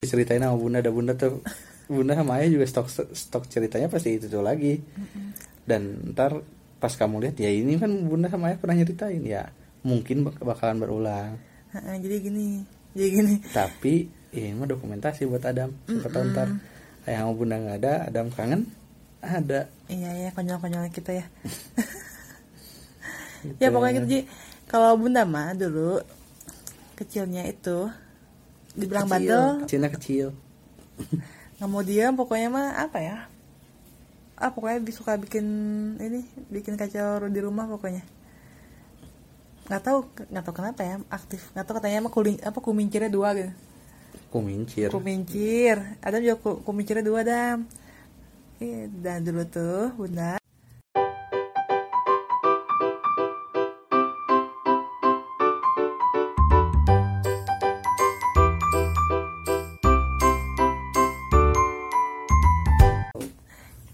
ceritain sama bunda ada bunda tuh bunda sama ayah juga stok stok ceritanya pasti itu tuh lagi. Dan ntar pas kamu lihat ya ini kan bunda sama ayah pernah nyeritain ya mungkin bak- bakalan berulang. Jadi gini jadi gini. Tapi ini mah dokumentasi buat Adam siapa ntar ayah sama bunda nggak ada Adam kangen ada. Iya ya konyol-konyol kita ya. Gitu. ya pokoknya gitu Ji. kalau bunda mah dulu kecilnya itu dibilang kecil bandel. kecilnya kecil. Nggak mau diam pokoknya mah apa ya? Ah pokoknya suka bikin ini bikin kacau di rumah pokoknya. Nggak tahu nggak tahu kenapa ya aktif. Nggak tahu katanya mah kuling apa kumincirnya dua gitu. Kumincir. Kumincir. Ada juga ku- kumincirnya dua dam. Iya, dan dulu tuh bunda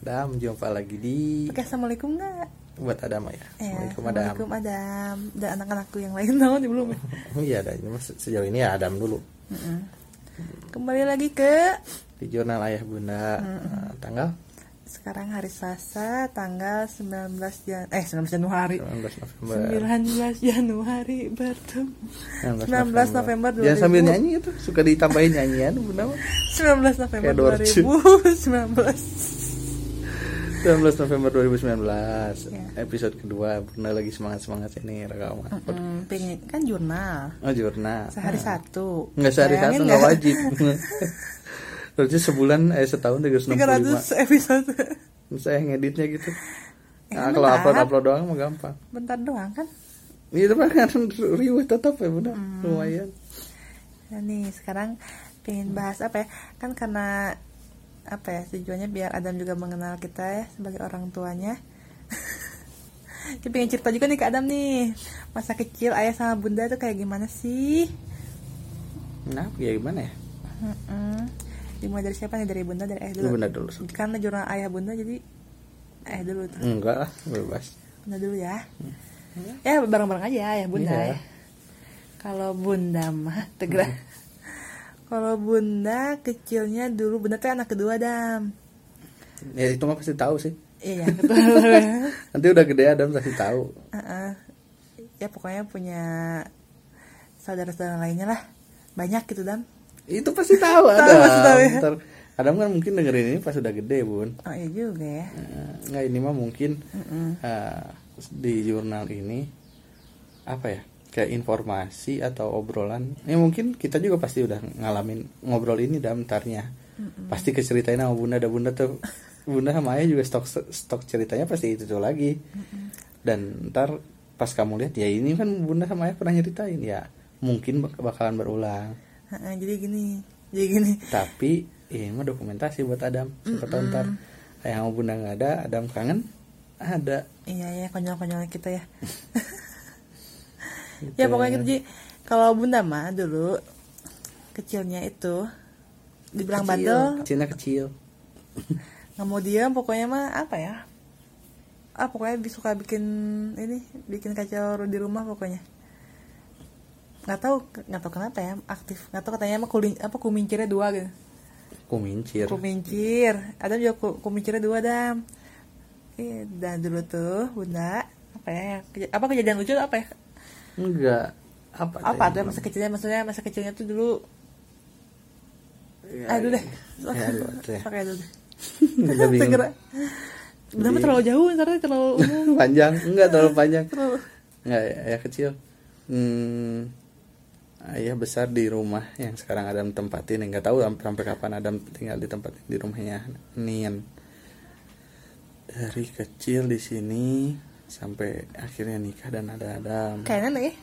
Adam jumpa lagi di oke assalamualaikum nggak buat Adam ya. Eh, Assalamualaikum Adam. assalamualaikum Adam. Dan anak-anakku yang lain tahu belum Oh iya ada. Sejauh ini ya Adam dulu. Kembali lagi ke di jurnal ayah bunda. Nah, tanggal? Sekarang hari Selasa tanggal 19 Jan eh 19 Januari. 19 November. 19 Januari bertemu. 19 19 November. Jangan sambil 2000. nyanyi itu. Suka ditambahin nyanyian bunda. Mah 19 November Kayak Dorce. 2019 19 November 2019 Ya. episode kedua bunda lagi semangat semangat ini rekaman. Hmm, pengen kan jurnal. Oh jurnal. Sehari Nah. satu nggak sehari Bayangin satu nggak? wajib. Berarti sebulan eh setahun 365 300 episode. Saya ngeditnya gitu. Eh, nah, kalau upload upload doang mah gampang. Bentar doang kan? Itu mah kan riuh tetap ya bunda Hmm. lumayan. Nah, nih sekarang pengen bahas apa ya? Kan karena apa ya tujuannya biar Adam juga mengenal kita ya sebagai orang tuanya. Kita pengen cerita juga nih ke Adam nih. Masa kecil ayah sama bunda tuh kayak gimana sih? Nah ya gimana ya? Mm-mm. dimulai dari siapa nih? Dari bunda dari ayah dulu? Lu bunda dulu karena jurnal ayah bunda jadi ayah dulu tuh. Enggak lah bebas. Bunda dulu ya. Ya bareng-bareng aja ayah bunda Iya. ya. kalau bunda mah tegra kalau bunda kecilnya dulu bunda tuh anak kedua dam. Ya itu mah pasti tahu sih. Iya nanti udah gede Adam pasti tahu. Heeh. ya pokoknya punya saudara-saudara lainnya lah. Banyak gitu dam. Itu pasti tahu Tahu, Adam pasti tahu ya. Ntar, Adam kan mungkin dengerin ini pas udah gede bun. Oh iya juga ya. Eh, nggak ini mah mungkin eh, di jurnal ini apa ya kayak informasi atau obrolan ya mungkin kita juga pasti udah ngalamin ngobrol ini dalam tarnya pasti keceritain sama bunda ada bunda tuh bunda sama ayah juga stok stok ceritanya pasti itu tuh lagi. Dan ntar pas kamu lihat ya ini kan bunda sama ayah pernah nyeritain ya mungkin bak- bakalan berulang. Heeh, jadi gini jadi gini. Tapi ini mah dokumentasi buat Adam siapa tahu ntar ayah sama bunda nggak ada Adam kangen ada. Iya ya konyol-konyol kita ya Gitu. ya pokoknya gitu. Ji kalau bunda mah dulu kecilnya itu dibilang Kecil, bandel kecilnya kecil. nggak mau diam pokoknya mah apa ya? Ah pokoknya suka bikin ini bikin kacau di rumah pokoknya. Nggak tahu nggak tahu kenapa ya aktif. Nggak tahu katanya mah kuling apa kumincirnya dua gitu. Kumincir. Kumincir. Ada juga ku- kumincirnya dua dam. Iya, dan dulu tuh bunda apa ya apa kejadian lucu apa ya enggak. Apa apa tuh? Masa kecilnya maksudnya masa kecilnya tuh dulu? Ya, aduh deh. ya, ya. pakai dulu deh. Segera. Terlalu jauh? Ntar terlalu umum. Panjang. Enggak terlalu panjang. Terlalu. Enggak ya, ya kecil. Hmm, ayah besar di rumah yang sekarang Adam tempatin. Nggak tahu sampai, sampai kapan Adam tinggal di tempat di rumahnya Nian dari kecil di sini sampai akhirnya nikah dan ada Adam. Kayak nenek ya?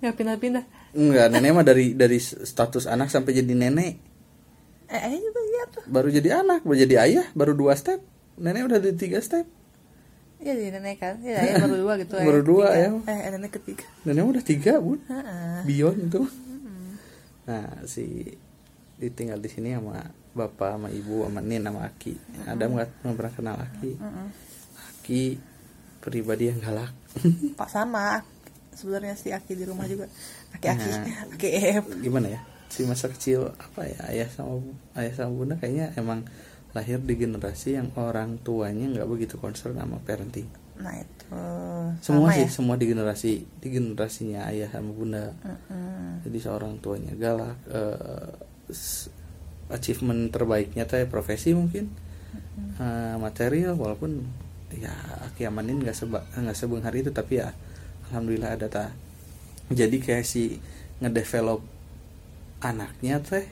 Nggak pindah-pindah? Enggak nenek mah dari dari status anak sampai jadi nenek. Eh ayah juga iya tuh. Baru jadi anak baru jadi ayah baru dua step. Nenek udah di tiga step. Iya jadi nenek kan. Iya ayah baru dua gitu Baru dua, ya. eh nenek ketiga. Nenek udah tiga bun Heeh. Bion itu. Nah si ditinggal di sini sama bapak sama ibu sama nin sama aki. Adam nggak nggak pernah kenal aki. Aki pribadi yang galak. Pak sama sebenarnya si Aki di rumah juga. Aki Aki Nah. Aki Ef gimana ya? Si masa kecil apa ya ayah sama ayah sama bunda kayaknya emang lahir di generasi yang orang tuanya nggak begitu concern sama parenting. Nah itu. Semua sama sih ya? semua di generasi di generasinya ayah sama bunda. Mm-mm. jadi seorang tuanya galak s- achievement terbaiknya teh profesi mungkin. Eh, material walaupun ya kiamanin nggak seba nggak sebenghar itu tapi ya alhamdulillah ada ta. Jadi kayak si ngedevelop anaknya teh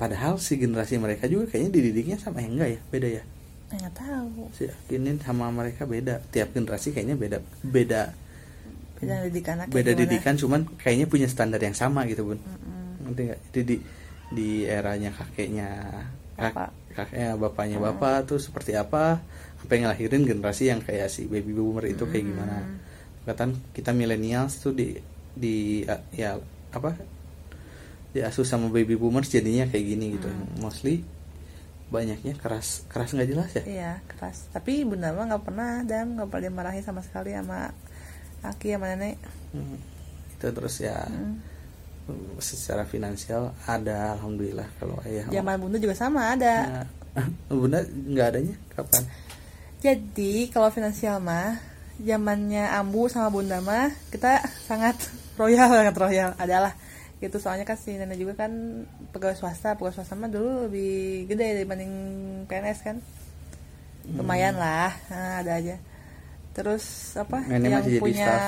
padahal si generasi mereka juga kayaknya dididiknya sama yang enggak ya beda ya? Nggak tahu. Si yakinin sama mereka beda. Tiap generasi kayaknya beda beda beda didik anak beda didikan cuman kayaknya punya standar yang sama gitu bun. Mm-mm. ngerti nggak? Jadi di di eranya kakeknya kak- Bapak. kakeknya bapaknya bapak tuh seperti apa apa yang ngelahirin generasi yang kayak si baby boomer itu kayak gimana. Katakan kita millennials tuh di di uh, ya apa diasuh sama baby boomers jadinya kayak gini gitu. Mostly banyaknya keras keras nggak jelas ya? Iya keras. Tapi bunda mah nggak pernah dan nggak pernah dimarahin sama sekali sama aki sama nenek. Hmm. itu terus ya. Hmm. Secara finansial ada alhamdulillah kalau ayah zaman bunda juga sama ada. Nah, bunda nggak adanya? Kapan? Jadi kalau finansial mah zamannya Ambu sama Bunda mah kita sangat royal sangat royal. Adalah gitu. Soalnya kan si nenek juga kan pegawai swasta pegawai swasta mah dulu lebih gede dibanding PNS kan. Lumayan lah nah, ada aja terus apa Nenek yang masih jadi punya staff.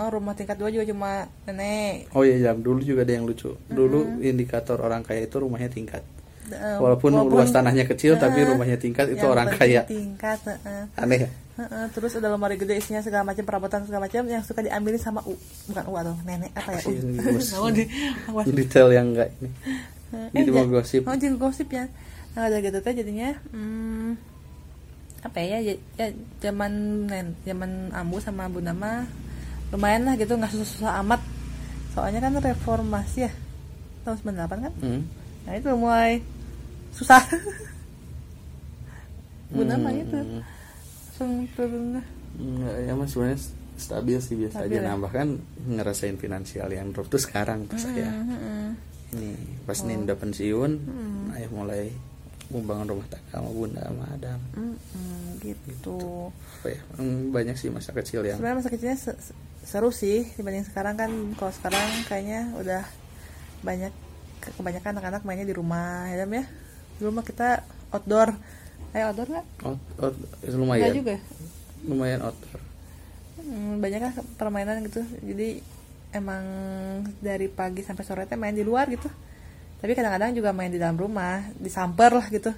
eh, rumah tingkat dua juga cuma nenek. Oh iya jam dulu juga ada yang lucu. Dulu indikator orang kaya itu rumahnya tingkat. Eh, walaupun, luas tanahnya kecil tapi eh, rumahnya tingkat itu orang kaya. tingkat eh. aneh ya? Heeh, terus ada lemari gede isinya segala macam perabotan segala macam yang suka diambilin sama U. Bukan U atau nenek apa ya? U. di detail yang enggak ini. Eh, jadi mau gosip. Oh jadi gosip ya. Nah ada gitu teh jadinya hmm, apa ya ya, ya zaman zaman ambu sama bunda mah lumayan lah gitu nggak susah-susah amat. Soalnya kan reformasi ya tahun 98 kan? Hmm. nah itu mulai susah. Bunda mah Hmm. gitu langsung turun Enggak, ya mas sebenarnya stabil sih biasa Stabil aja. ya? nambah kan ngerasain finansial yang drop tuh sekarang pas saya. Hmm, ini pas Oh. nih udah pensiun ayah mulai membangun rumah tangga sama bunda sama adam. Hmm, hmm, gitu. Apa ya? Banyak sih masa kecil yang sebenarnya masa kecilnya se- se- seru sih dibanding sekarang kan. Kalau sekarang kayaknya udah banyak ke- kebanyakan anak-anak mainnya di rumah ya Dam, ya? Di rumah kita outdoor. Ayo outdoor nggak? Out, out, lumayan. Juga lumayan outdoor. Hmm, banyak lah permainan gitu. Jadi emang dari pagi sampai sore teh main di luar gitu tapi kadang-kadang juga main di dalam rumah disamper lah gitu.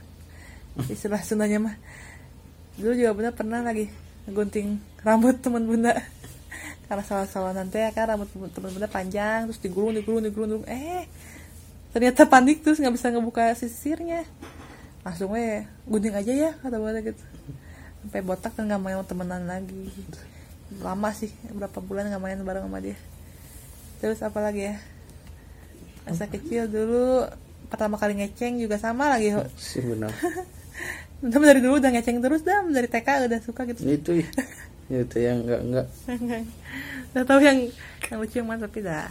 Istilah Sundanya mah. Dulu juga bunda pernah lagi gunting rambut teman bunda. Karena salah-salah nanti ya kan rambut teman bunda panjang terus digulung digulung digulung, digulung. eh ternyata panik terus nggak bisa ngebuka sisirnya. Langsung we gunting aja ya kata bunda gitu. Sampai botak dan nggak mau temenan lagi. Lama sih berapa bulan nggak main bareng sama dia. Terus apa lagi ya masa kecil dulu pertama kali ngeceng juga sama lagi sih benar. Dam dari dulu udah ngeceng terus dam. Dari TK udah suka gitu. Itu ya. Itu yang enggak enggak udah tahu yang yang lucu yang mana tapi dah.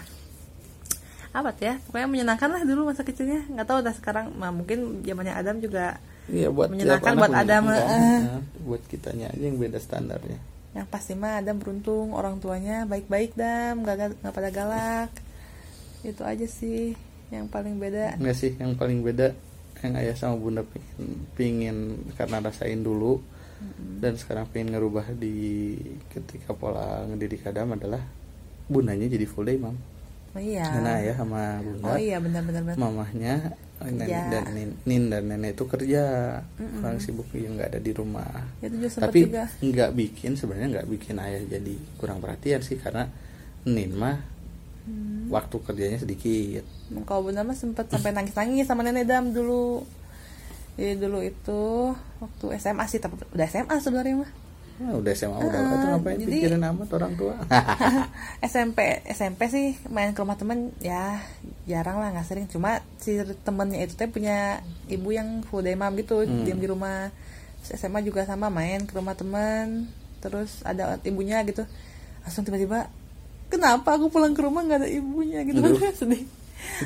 Apa ya pokoknya menyenangkan lah dulu masa kecilnya. Nggak tahu udah sekarang nah, mungkin zamannya Adam juga Iya buat Menyenangkan buat Adam. Nah, buat kitanya aja yang beda standarnya. Yang pasti mah Adam beruntung orang tuanya baik-baik dam. Nggak nggak pada galak itu aja sih yang paling beda. Enggak sih yang paling beda yang ayah sama bunda pingin, pingin karena rasain dulu dan sekarang pengen ngerubah di ketika pola ngedidik Adam adalah bundanya jadi full day mam. Oh iya. Karena ayah sama bunda oh iya benar-benar benar. mamahnya nenek Kerja. dan nin, nin dan nenek itu kerja. Orang sibuk yang nggak ada di rumah. Itu juga sempat tapi nggak bikin sebenarnya nggak bikin ayah jadi kurang perhatian sih karena nin mah Hmm. waktu kerjanya sedikit. Kalau bunda mah sempat sampai nangis-nangis sama nenek dam dulu. Jadi dulu itu waktu SMA sih tapi udah SMA sebenarnya mah. Nah, udah SMA udah. Ah, itu ngapain jadi- pikirin amat orang tua? SMP SMP sih main ke rumah temen ya jarang lah nggak sering. Cuma si temennya itu teh punya ibu yang full day mom gitu Hmm. diam di rumah. Terus SMA juga sama main ke rumah temen. Terus ada ibunya gitu. Langsung tiba-tiba kenapa aku pulang ke rumah nggak ada ibunya gitu? Aduh. sedih.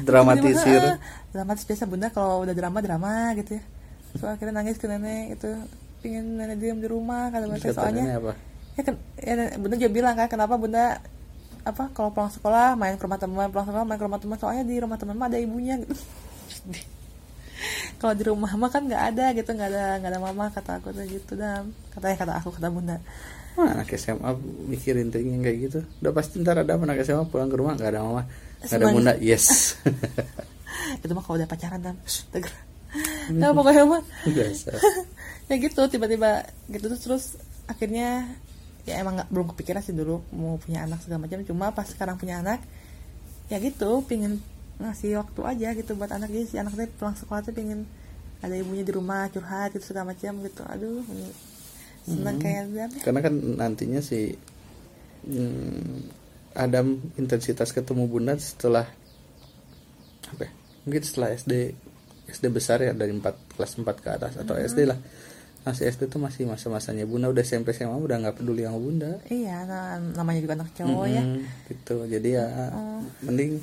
Dramatisir. Ah, dramatis biasa bunda kalau udah drama drama gitu ya. So akhirnya nangis ke nenek itu pingin nenek diam di rumah kata bunda. Soalnya apa? ya, kan, ya bunda juga bilang kan kenapa bunda apa kalau pulang sekolah main ke rumah teman pulang sekolah main ke rumah teman. Soalnya di rumah teman ada ibunya gitu kalau di rumah mah kan nggak ada gitu nggak ada nggak ada mama kata aku tuh gitu dam. Katanya kata aku kata bunda. Wah, anak SMA mikirin tuh kayak gitu. Udah pasti ntar ada anak SMA pulang ke rumah nggak ada mama nggak ada bunda yes. Itu mah kalau udah pacaran Shh, tegar nah pokoknya mah. Biasa. Ya gitu tiba-tiba gitu terus terus akhirnya ya emang nggak belum kepikiran sih dulu mau punya anak segala macam. Cuma pas sekarang punya anak ya gitu pingin ngasih waktu aja gitu buat anak. Jadi si anak teh pulang sekolah tuh pingin ada ibunya di rumah curhat gitu segala macam gitu. Aduh seneng kayak dia karena kan nantinya si hmm, Adam intensitas ketemu bunda setelah apa ya, mungkin setelah SD SD besar ya dari 4 kelas 4 ke atas atau SD lah. Masih SD tuh masih masa-masanya bunda udah SMP SMA udah nggak peduli sama bunda iya nah, namanya juga anak cowok ya. Mm-mm, gitu. Jadi ya mending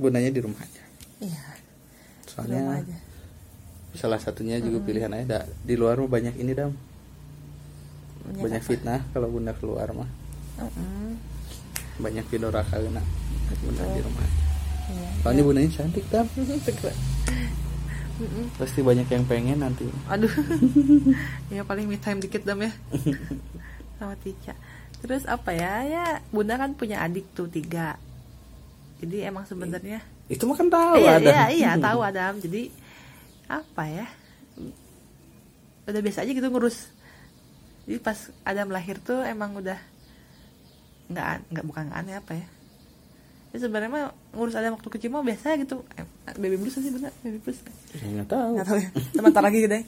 bundanya di rumah aja. Iya. Soalnya rumah aja. salah satunya juga pilihan aja di luar mah banyak ini dam. Banyak banyak apa? fitnah kalau bunda keluar mah. Mm-mm. banyak video raka kena bunda di rumah iya. Soalnya bundanya cantik dam. Pasti banyak yang pengen nanti. Aduh. Ya paling me time dikit dam ya. Sama Tica terus apa ya? Ya bunda kan punya adik tuh tiga jadi emang sebenarnya itu mah kan tahu iya, ada iya iya tahu Adam. Jadi apa ya? Udah biasa aja gitu ngurus. Jadi pas Adam lahir tuh emang udah nggak nggak bukan aneh apa ya? Ya sebenarnya mah ngurus Adam waktu kecil mah biasa gitu. Eh, baby blues sih bener baby blues. Ya, nggak tahu. Nggak tahu ya. Sebentar lagi deh.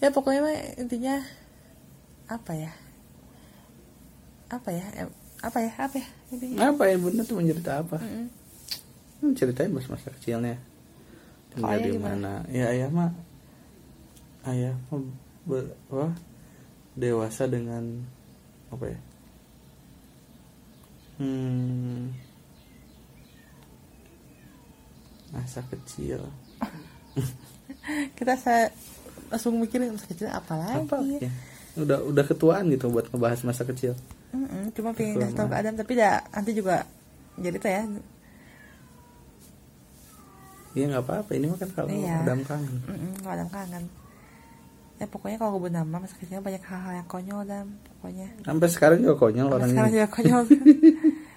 Ya pokoknya mah intinya apa ya? Apa ya apa ya? Apa ya? Intinya ngapain bunda tuh mencerita apa? Mm-mm. hmm, ceritain mas masa kecilnya. Tinggal di gimana? mana? Ya ayah mah ayah mah ber, apa, dewasa dengan apa ya? Hmm, masa kecil. Kita saya langsung mikirin masa kecil apa lagi? Apa ya udah udah ketuaan gitu buat ngebahas masa kecil cuma pengen Betul, kasih tahu ke. Adam tapi dah nanti juga jadi tuh ya. Iya nggak apa-apa. Ini mah kan kalau Iya. Adam kangen. Mm-mm, kalau Adam kangen. Ya pokoknya kalau gue nama masa kecilnya banyak hal-hal yang konyol Adam pokoknya. Sampai sekarang juga konyol Sampai orangnya. sekarang juga konyol.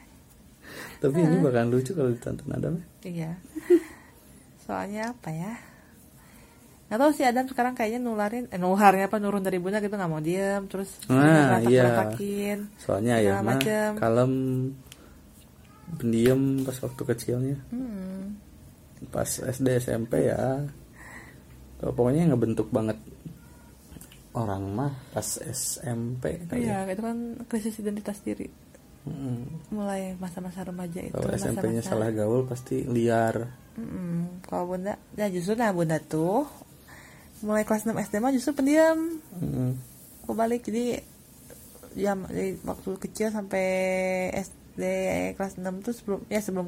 Tapi ini bakal lucu kalau ditonton Adam iya. Soalnya apa ya nggak tahu sih Adam sekarang kayaknya nularin eh nularnya apa nurun dari bunda gitu nggak mau diem terus Nah, iya. soalnya ya mah kalem pendiam pas waktu kecilnya Hmm. pas SD SMP ya pokoknya ngebentuk banget orang mah pas SMP kali ya. Iya, itu kan krisis identitas diri. Mm-mm. Mulai masa-masa remaja itu. Kalau SMP-nya salah gaul pasti liar. Mm-mm. Kalau bunda, ya justru nah bunda tuh mulai kelas 6 SD mah justru pendiam. Mm-mm. Aku balik jadi jam dari waktu kecil sampai SD kelas 6 tuh sebelum ya sebelum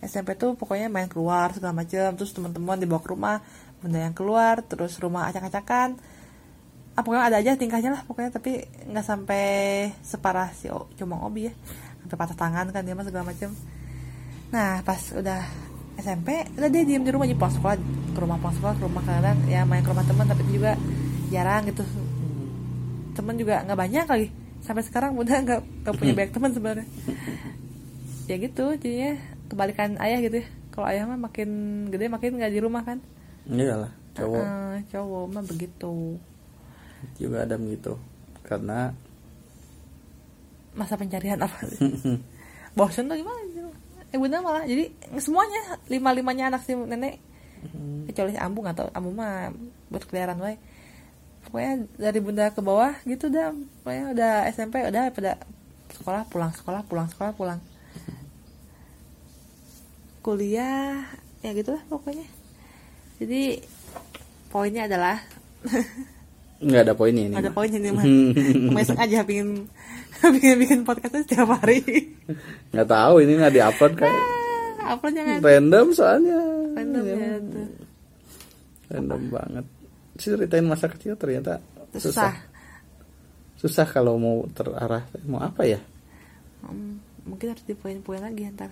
SMP tuh pokoknya main keluar segala macam terus teman-teman dibawa ke rumah bunda yang keluar terus rumah acak-acakan ah, pokoknya ada aja tingkahnya lah pokoknya tapi nggak sampai separah si cuma obi ya sampai patah tangan kan dia mah segala macam nah pas udah SMP udah dia diem di rumah aja pulang sekolah ke rumah pulang sekolah ke rumah kadang ya main ke rumah teman tapi itu juga jarang gitu. Temen juga nggak banyak lagi. Sampai sekarang udah nggak nggak punya banyak teman sebenarnya. Ya gitu jadinya kebalikan ayah gitu ya. Kalau ayah mah makin gede makin nggak di rumah kan. Iyalah, cowok. Eh, cowok mah begitu. Juga Adam gitu. Karena masa pencarian apa? Bosan tuh gimana. Eh bunda malah. Jadi semuanya lima limanya anak si nenek. Kecuali si ambu nggak tahu ambu mah berkeliaran wae pokoknya dari bunda ke bawah gitu dah. Pokoknya udah SMP udah pada sekolah pulang sekolah pulang sekolah pulang. Kuliah ya gitulah pokoknya. Jadi poinnya adalah nggak ada poinnya ini. ada poinnya nih mah aja pingin pingin bikin podcastnya setiap hari. Nggak tahu ini nggak diupload kan. Ah, apa jangan. Random soalnya. Random Ya, ya tuh. random banget. Ceritain masa kecil ternyata susah. susah. Susah kalau mau terarah. Mau apa ya? Hmm, mungkin harus dipoin-poin lagi ntar.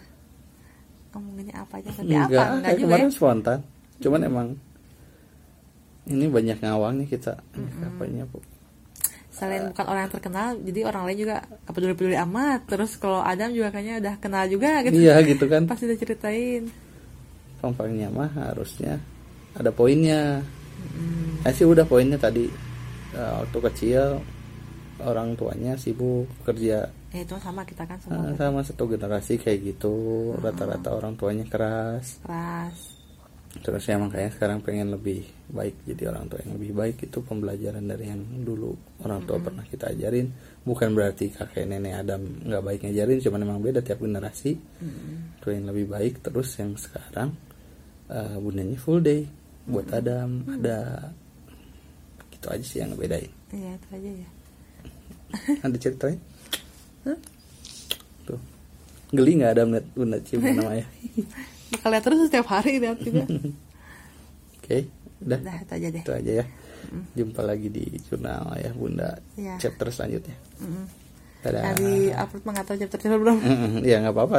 Ngomonginnya apa aja tapi enggak apa enggak juga kemarin ya. spontan. Cuman emang ini banyak ngawangnya kita. Apanya bu. Selain bukan orang yang terkenal jadi orang lain juga apa peduli peduli amat. Terus kalau Adam juga kayaknya udah kenal juga gitu. Iya gitu kan. Pasti udah ceritain. Pangpangnya mah harusnya ada poinnya. Saya sih udah poinnya tadi. Eh, waktu kecil orang tuanya sibuk kerja. Ya itu sama kita kan Ah, semua sama satu generasi kayak gitu. Rata-rata orang tuanya keras. Keras terus ya makanya sekarang pengen lebih baik jadi orang tua. Yang lebih baik itu pembelajaran dari yang dulu. Orang tua pernah kita ajarin. Bukan berarti kakek nenek Adam nggak baik ngajarin cuman emang beda tiap generasi. Tuh yang lebih baik terus yang sekarang eh, bundanya full day buat Adam ada. Gitu aja sih yang ngebedain. Iya itu aja ya. Ada ceritanya? Tuh. Geli nggak Adam bunda cium nama ayah bakal lihat terus setiap hari lihat juga oke udah. Udah itu aja deh. Itu aja ya. Jumpa lagi di jurnal ayah bunda Iya. chapter selanjutnya. Mm-mm. dadah. Yang di upload tahu chapter berapa ya nggak apa-apa